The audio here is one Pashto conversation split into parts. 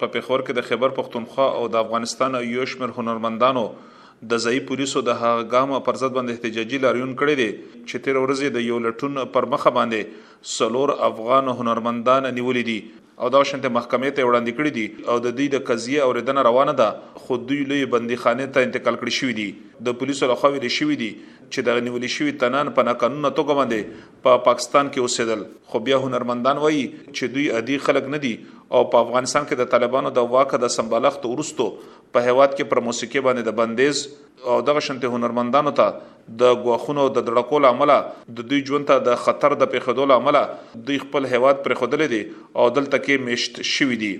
په پېښور کې د خېبر پښتونخوا او د افغانستان يو شمېر هنرمندانو د ځايي پوليسو د هغه ګام پر ضد باندې احتجاجي لاريون کړی دی چې تېره ورځ يې د يو لټون پر مخه باندې څلور افغان هنرمندان نيولي دي او دغه شانتې محکمې ته يې وړاندې کړي دي او د دوی د قضيې اورېدنه روانه ده خو دوی لويې بندي خانې ته انتقال کړي شوي دي د پوليسو لخوا ويل شوي دي چې دغه نيولي شوي تنان په ناقانونه توګه باندې په پاکستان کې اوسېدل خو بیا هنرمندان وایي چې دوی عادي خلک نه دي او په افغانستان کې د طالبانو د واکه د سمبالښت ورستو په هیواد کې پر موسیقي باندې د بندیز او دغه شنت هنرمندانو ته د غواخونو د دړکو لامل د دوی ژوند ته د خطر د پیښدو لامل دوی خپل هیواد پر خودلې دي او دلته کې میشت شوې دي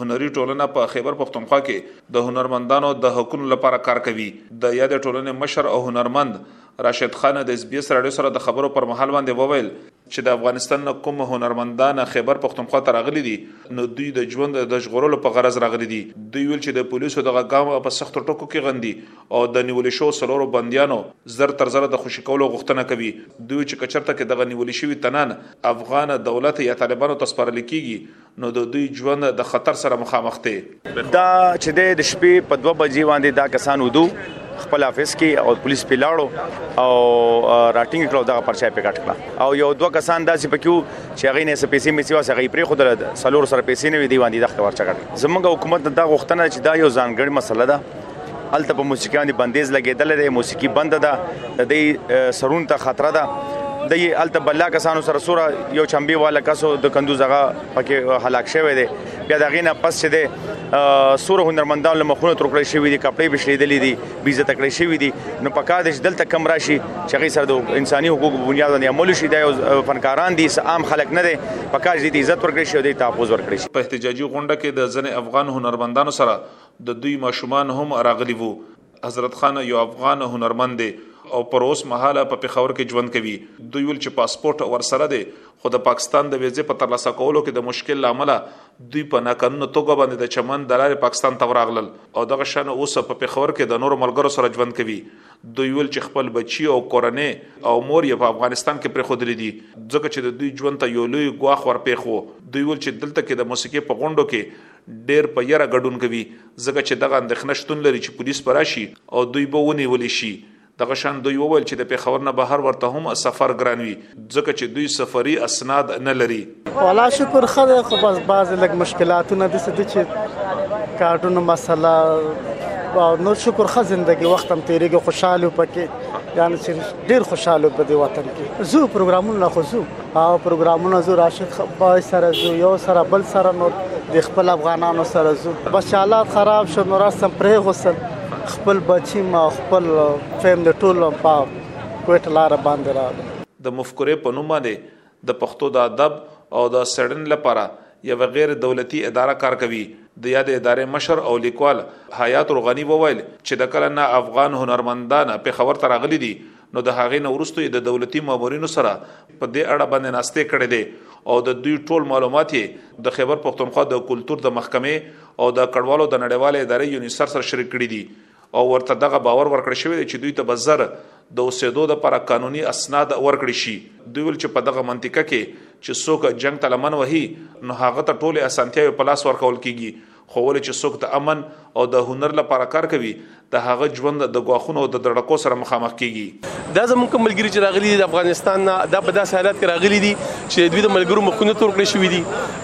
هنري ټولنه په خیبر پښتونخوا کې د هنرمندانو د حقوقو لپاره کار کوي د یاد ټولنې مشر او هنرمند راشد خان د اس بي اس رادیو سره د خبرو پر مهال باندې وویل چې د افغانستان نه کوم هنرمندان خیبر پښتونخوا ته راغلي دي نو دوی د ژوند د ژغورلو په غرض راغلي دي دوی ویل چې د پولیسو دغه ګام په سختو ټکو کې غندي او د نیول شو سلورو بندیانو زر تر زر د خوشی کولو غوښتنه کوي دوی چې کچرته کې دغه نیول شوی تنان افغان دولت یا طالبانو ته سپارل کیږي نو د دوی ژوند د خطر سره مخامخ دی دا چې د شپې په 2 بجې باندې دا کسان ودو خپل افیس کې او پولیس په لاړو او راټینګ کړو دغه پرچا په کټ کړه او یو دوه کسان داسې پکیو چې هغه نه سپېسې مې سیوا سره پرې خو د سلور سره پیسې نه وي دی باندې دغه ورچا کړ زموږ حکومت دا غوښتنه چې دا یو ځانګړی مسله ده هلته په موسیقي باندې بندیز لګېدل دی موسیقي بند ده د دې سرون ته خطر ده د یې الته بلا کسانو سره سره یو چمبي والا کسو د کندوز هغه پکې هلاک شوی دی بیا د غینه پس چې د سور هنرمندان له مخونو تر کړی شوی دي کپړې بشلیدلې دي بیزه تکړې شوی دي نو په کار دې دلته کم راشي چې غي سره د انساني حقوقو په بنیاد باندې عمل شي دا فنکاران دي عام خلک نه دي په کار دې عزت ورکړي شي او دې تحفظ ورکړي شي په احتجاجي غونډه کې د ځنې افغان هنرمندانو سره د دوی ماشومان هم راغلي وو. حضرت خان یو افغان هنرمند دی او پر اوس مهال په پېښور کې ژوند کوي. دوی ویل چې پاسپورټ ورسره دی خو د پاکستان د وېزې په ترلاسه کولو کې د مشکل له امله دوی په ناقانونه توګه باندې د چمن د لارې پاکستان ته وراغلل او دغه شان اوس په پېښور کې د نورو ملګرو سره ژوند کوي. دوی ویل چې خپل بچي او کورنۍ او مور یې په افغانستان کې پرېښودلي دي ځکه چې د دوی ژوند ته یو لوی ګواښ ورپېښ و. دوی ویل چې دلته کې د موسیقې په غونډو کې ډېر په یره ګډون کوي ځکه چې دغه اندېښنه شتون لري چې پولیس به راشي او دوی به ونیول شي. دغه شان دوی وویل چې د پېښور نه بهر ورته هم سفر ګران وي ځکه چې دوی سفري اسناد نه لري. والا شکر ښه دی خو بس بعضې لږ مشکلاتونه داسې دي چې کارډونو مسله او نور شکر ښه زندګي وخت هم تېرېږي خوشحال یو پکې یعنې چې ډېر خوشحال یو په دې وطن کې ځو پروګرامونو له خو ځو. او پروګرامونه زو راشد خبای سره زو یو سره بل سره نور د خپل افغانانو سره زو بس حالات خراب شو نور سم پرې غوسل خپل بچی ما خپل فیملی ټول په کوټ لار باندې راغله د مفکورې په نوم باندې د پښتو د ادب او د سړن لپاره یو غیر دولتي اداره کار کوي د یاد ادارې مشر او لیکوال حیات رغنی وویل چې د کله نه افغان هنرمندان په خبر ترغلي دي نو د هغې نه ورستو یې د دولتي مامورینو سره په دې اړه باندې ناستې کړې دي او د دوی ټول معلومات یې د خیبر پښتونخوا د کلچر د محکمې او د کډوالو د نړیوالې ادارې یونیسر سره شریک کړي دي او ورته دغه باور ورکړ شوی دی چې دوی ته بزر د اوسېدو د پر قانوني اسناد ورکړي شي دوی ول چې په دغه منطقه کې چې څوک جنگ ته لمن وهي نو هغه ته ټوله اسانتیاوې په لاس ورکول کیږي خو ولې چې څوک د امن او د هنر لپاره کار کوي، د هغه ژوند د ګواښونو او د دړکو سره مخامخ کېږي. دا زموږ کوم ملګري چې راغلي دي د افغانستان نه، دا په داسې حالت کې راغلي دي چې د دوی د ملګرو مخونه تور کړی شوي دي.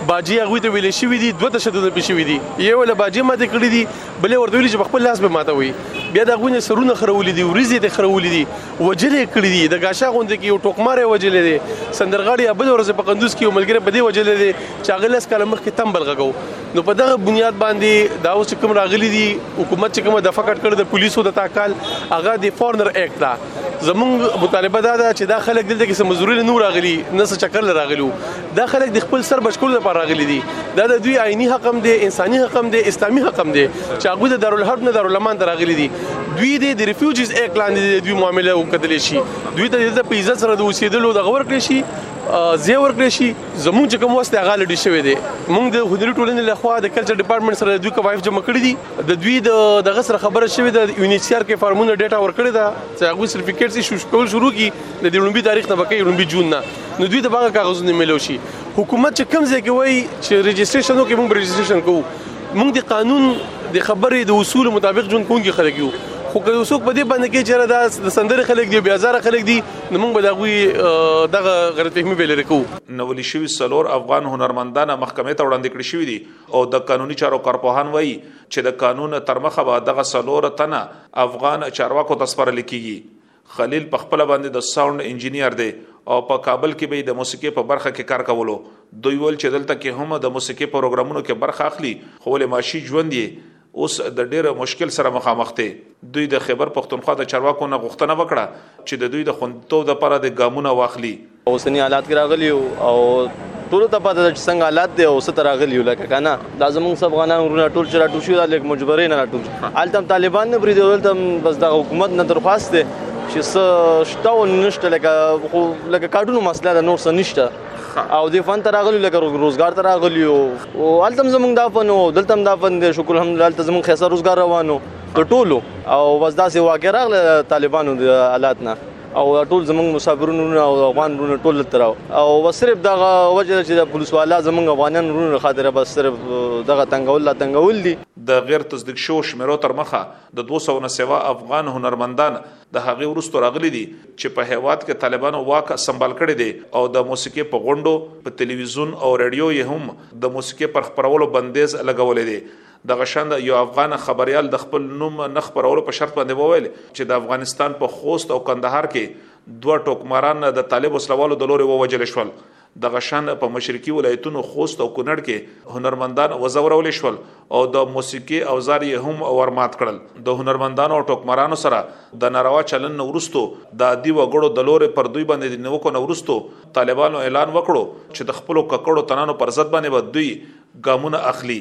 باجې هغوی ته ویلې شوي دي، دوه تشددونه پرې شوي دي. یو یې له باجې ماتې کړي دي، بل یې ورته ویلي چې په خپل لاس به یې ماتوئ. بیا د هغوی نه سرونه خرولي دي، وریځې یې ترې خرولي دي، وژلې یې کړي دي. د ګاشا غونډې کې یو ټوکمار یې وژلی دی. سندرغاړي یا بله ورځ په کندوز کې یو ملګری په دې وژلی دی چې هغه لس کاله مخکې تمبل غږاوه. نو په دغه بنیاد باندې دا اوس کوم راغلي دي حکومت چې کومه د فقټ کړ د پولیسو د تاکال هغه د فورنر اکټ دا زمونږ مطالبه دا ده چې دا خلک دلته کې سمزوري نه راغلي نه څه چکر راغلو دا خلک د خپل سر بشکول لپاره راغلي دي دا د دوی آئینی حق هم دی انساني حق هم دی اسلامي حق هم دی چې هغه د دارالحرب نه دارالمان ته راغلي دي دوی د ریفیوجیز اکټ لاندې د دوی معاملې وکړل شي دوی ته د عزت سره د اوسېدلو د غور کړی شي زیور کړی شي زموږ چې کوم وسته غاله ډی شوې دي موږ د هنري ټولنې له خوا د کلچر ډپارټمنټ سره دوی کوایف جمع کړی دي د دوی د دغه سره خبره شوې ده یو ان ایچ سی آر کې فارمونه ډیټا ورکړی دا چې هغه سرټیفیکټس ایشو کول شروع کی د دې لومبي تاریخ نه بکې لومبي جون نه نو دوی د باغ کاغذونه ملو شي حکومت چې کوم ځای کې وایي چې رجسټریشن وکړي موږ رجسټریشن کوو موږ د قانون د خبرې د اصول مطابق جون کوونکي خلک یو خو که یو څوک په دې باندې کې چې دا د سندرې خلک دی بیا زره خلک دی نو موږ به د هغوی دغه غیرتفهمي به لرې کوو. نولی شوي څلور افغان هنرمندان محکمې ته وړاندې کړي شوي دي او د قانوني چارو کارپوهان وايي چې د قانون ترمخه به دغه څلور تنه افغان چارواکو ته سپارل کېږي. خلیل په خپله باندې د ساونډ انجینیر دی او په کابل کې به یې د موسیقي په برخه کې کار کولو. دوی وویل چې دلته کې هم د موسیقي پروګرامونو کې برخه اخلي خو ولې معاشي ژوند یې اوس د ډېر مشکل سره مخامخ دی دوی د خیبر پښتونخوا د چارواکو نه غوښتنه وکړه چې د دوی د خوندیتوب لپاره د ګامونه واخلي اوسنی حالات کې راغلی او ټول ته پته ده چې څنګه حالات دی او ستر راغلی لکه کنه دا زمونږ سب غنا ورونه ټول چې راټول شو دا لیک مجبورې نه راټول حالت هم طالبان نه بریدي ولته بس دا حکومت نه درخواست دی چې څه شته او نشته لکه لکه کارډونو مسله ده نور څه نشته او دې فن ته راغلی لکه روزګار ته راغلی او هلته هم زمونږ دا فن او دلته هم دا فن دی شکر الحمدلله هلته زمونږ ښایسته روزګار روانو د ټولو او بس داسې واقع راغله طالبانو د حالات نه او ټول زمونږ مسافرونو او افغان ورونو ټول تر او وسرب دغه وجه چې د پولیس والا زمونږ افغانان ورونو خاطر بس صرف دغه تنګول لا تنګول دي د غیر تصدیق شو شمیرو تر مخه د 200 نه سوا افغان هنرمندان د هغه ورستو راغلي دي چې په هیواد کې طالبانو واک سمبال کړي دي او د موسیقي په غونډو په تلویزیون او رادیو یې هم د موسیقي پر خبرولو بندیز لګولې دي د غشند یو افغان خبريال د خپل نوم نه خبرولو په شرط باندې وویل چې د افغانستان په خوست او کندهار کې دوه ټوکماران د طالب وسلوالو د لوري ووجل شول دغه شان په مشرقي ولایتونو خوست او کونړ کې هنرمندان وزورول شول او د موسیقي اوزار یې هم ورمات کړل د هنرمندانو او ټوکمرانو سره د ناروا چلن نورستو د عادي وګړو د لورې پر دوی باندې د نیوکو نورستو طالبانو اعلان وکړو چې د خپل ککړو تنانو پر ضد باندې به دوی ګامونه اخلي